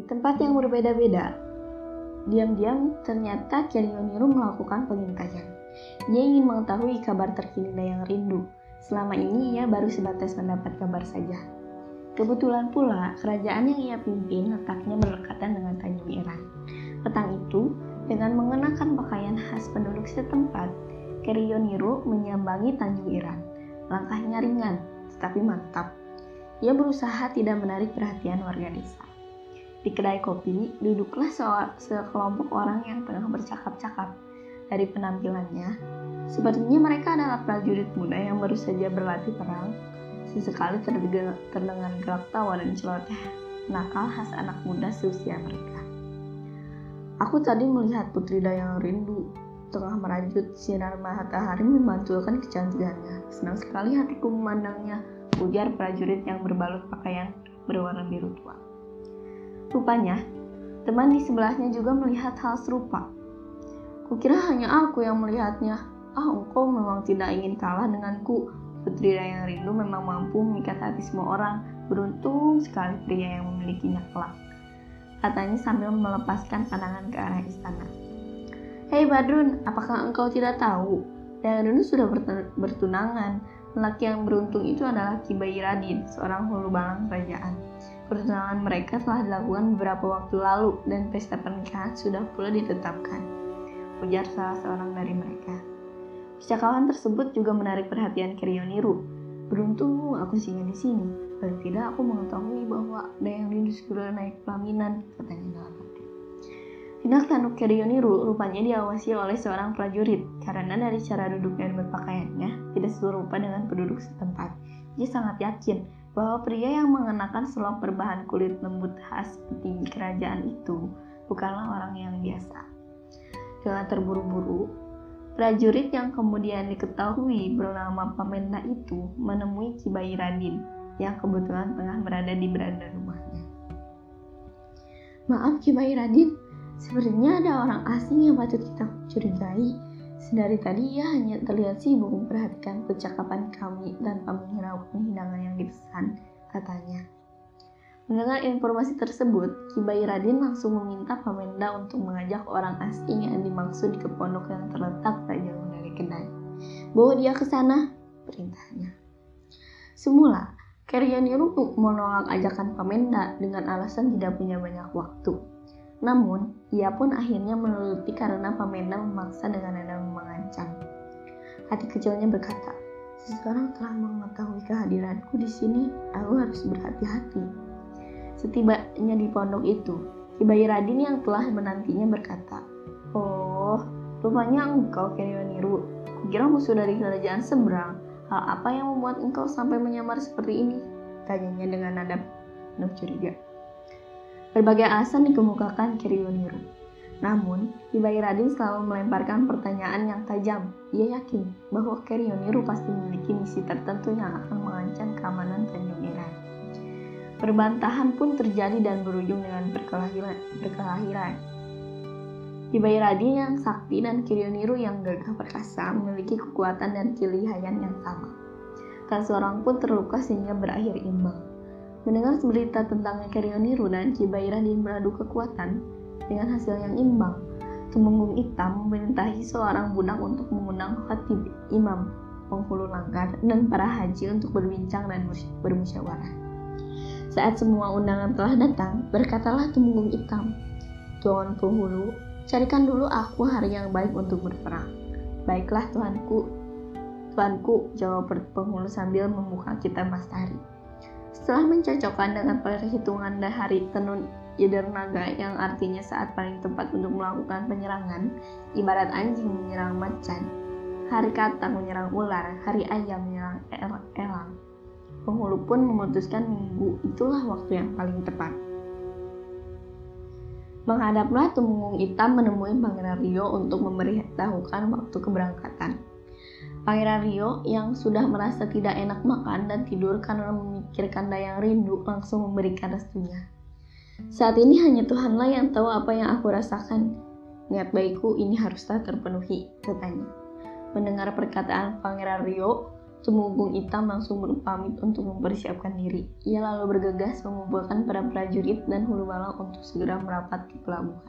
Di tempat yang berbeda-beda, diam-diam ternyata Kiryoniru melakukan pengintaian. Dia ingin mengetahui kabar terkini Dayang Rindu. Selama ini ia baru sebatas mendapat kabar saja. Kebetulan pula, kerajaan yang ia pimpin letaknya berdekatan dengan Tanjung Iran. Petang itu, dengan mengenakan pakaian khas penduduk setempat, Kiryoniru menyambangi Tanjung Iran. Langkahnya ringan, tetapi mantap. Ia berusaha tidak menarik perhatian warga desa. Di kedai kopi, duduklah sekelompok orang yang tengah bercakap-cakap. Dari penampilannya, sepertinya mereka adalah prajurit muda yang baru saja berlatih perang. Sesekali terdengar, terdengar gelak tawa dan celoteh nakal khas anak muda seusia mereka. Aku tadi melihat Putri Dayang Rindu tengah merajut sinar matahari memantulkan kecantikannya. Senang sekali hatiku memandangnya, ujar prajurit yang berbalut pakaian berwarna biru tua. Rupanya, teman di sebelahnya juga melihat hal serupa. Kukira hanya aku yang melihatnya. Ah, engkau memang tidak ingin kalah denganku. Putri Dayang Rindu memang mampu memikat hati semua orang. Beruntung sekali pria yang memilikinya kelak. Katanya sambil melepaskan pandangan ke arah istana. Hei Badrun, apakah engkau tidak tahu? Dayang Rindu sudah bertunangan. Lelaki yang beruntung itu adalah Kibai Radin, seorang hulu balang kerajaan. Pertunangan mereka telah dilakukan beberapa waktu lalu dan pesta pernikahan sudah pula ditetapkan. Ujar salah seorang dari mereka. Percakapan tersebut juga menarik perhatian Kiryoniru. Beruntung aku singgah di sini. Paling tidak aku mengetahui bahwa ada yang segera naik pelaminan, katanya. Tindak tanduk Kiryoniru rupanya diawasi oleh seorang prajurit karena dari cara duduk dan berpakaiannya tidak serupa dengan penduduk setempat. Dia sangat yakin bahwa pria yang mengenakan selop berbahan kulit lembut khas petinggi kerajaan itu bukanlah orang yang biasa. Dengan terburu-buru, prajurit yang kemudian diketahui bernama Pamenda itu menemui Kibai Radin yang kebetulan tengah berada di beranda rumahnya. Maaf Kibai Radin, sepertinya ada orang asing yang patut kita curigai Sedari tadi ia hanya terlihat sibuk memperhatikan percakapan kami tanpa menghiraukan hidangan yang dipesan, katanya. Mendengar informasi tersebut, Kibai Radin langsung meminta Pamenda untuk mengajak orang asing yang dimaksud ke pondok yang terletak tak jauh dari kedai. Bawa dia ke sana, perintahnya. Semula, Karyaniru menolak ajakan Pamenda dengan alasan tidak punya banyak waktu. Namun, ia pun akhirnya menuruti karena Pamenda memaksa dengan nada mengancam. Hati kecilnya berkata, Seseorang telah mengetahui kehadiranku di sini, aku harus berhati-hati. Setibanya di pondok itu, Kibai Radin yang telah menantinya berkata, Oh, rupanya engkau Kiryoniru. Kukira musuh dari kerajaan seberang. Hal apa yang membuat engkau sampai menyamar seperti ini? Tanyanya dengan nada penuh curiga. Berbagai alasan dikemukakan Kiryoniru. Namun, Hibai Radin selalu melemparkan pertanyaan yang tajam. Ia yakin bahwa Kiryoniru pasti memiliki misi tertentu yang akan mengancam keamanan Tanjung Iran. Perbantahan pun terjadi dan berujung dengan perkelahiran. perkelahiran. Hibai Radin yang sakti dan Kiryoniru yang gagah perkasa memiliki kekuatan dan kelihayan yang sama. Tak seorang pun terluka sehingga berakhir imbang. Mendengar berita tentang dan Radin beradu kekuatan dengan hasil yang imbang, Tumenggung Hitam memerintahi seorang budak untuk mengundang khatib imam, penghulu langgar, dan para haji untuk berbincang dan bermusyawarah. Saat semua undangan telah datang, berkatalah Tumenggung Hitam, Tuan penghulu, carikan dulu aku hari yang baik untuk berperang. Baiklah Tuanku, Tuanku, jawab penghulu sambil membuka kitab Mastari. Setelah mencocokkan dengan perhitungan hari tenun naga yang artinya saat paling tepat untuk melakukan penyerangan, ibarat anjing menyerang macan, hari katak menyerang ular, hari ayam menyerang elang. Penghulu pun memutuskan minggu itulah waktu yang paling tepat. Menghadaplah Tumenggung Hitam menemui Pangeran Rio untuk memberitahukan waktu keberangkatan. Pangeran Rio yang sudah merasa tidak enak makan dan tidur karena memikirkan Dayang Rindu langsung memberikan restunya. Saat ini hanya Tuhanlah yang tahu apa yang aku rasakan. Niat baikku ini haruslah terpenuhi, katanya. Mendengar perkataan Pangeran Rio, Tumenggung Hitam langsung berpamit untuk mempersiapkan diri. Ia lalu bergegas mengumpulkan para prajurit dan hulu malang untuk segera merapat ke pelabuhan.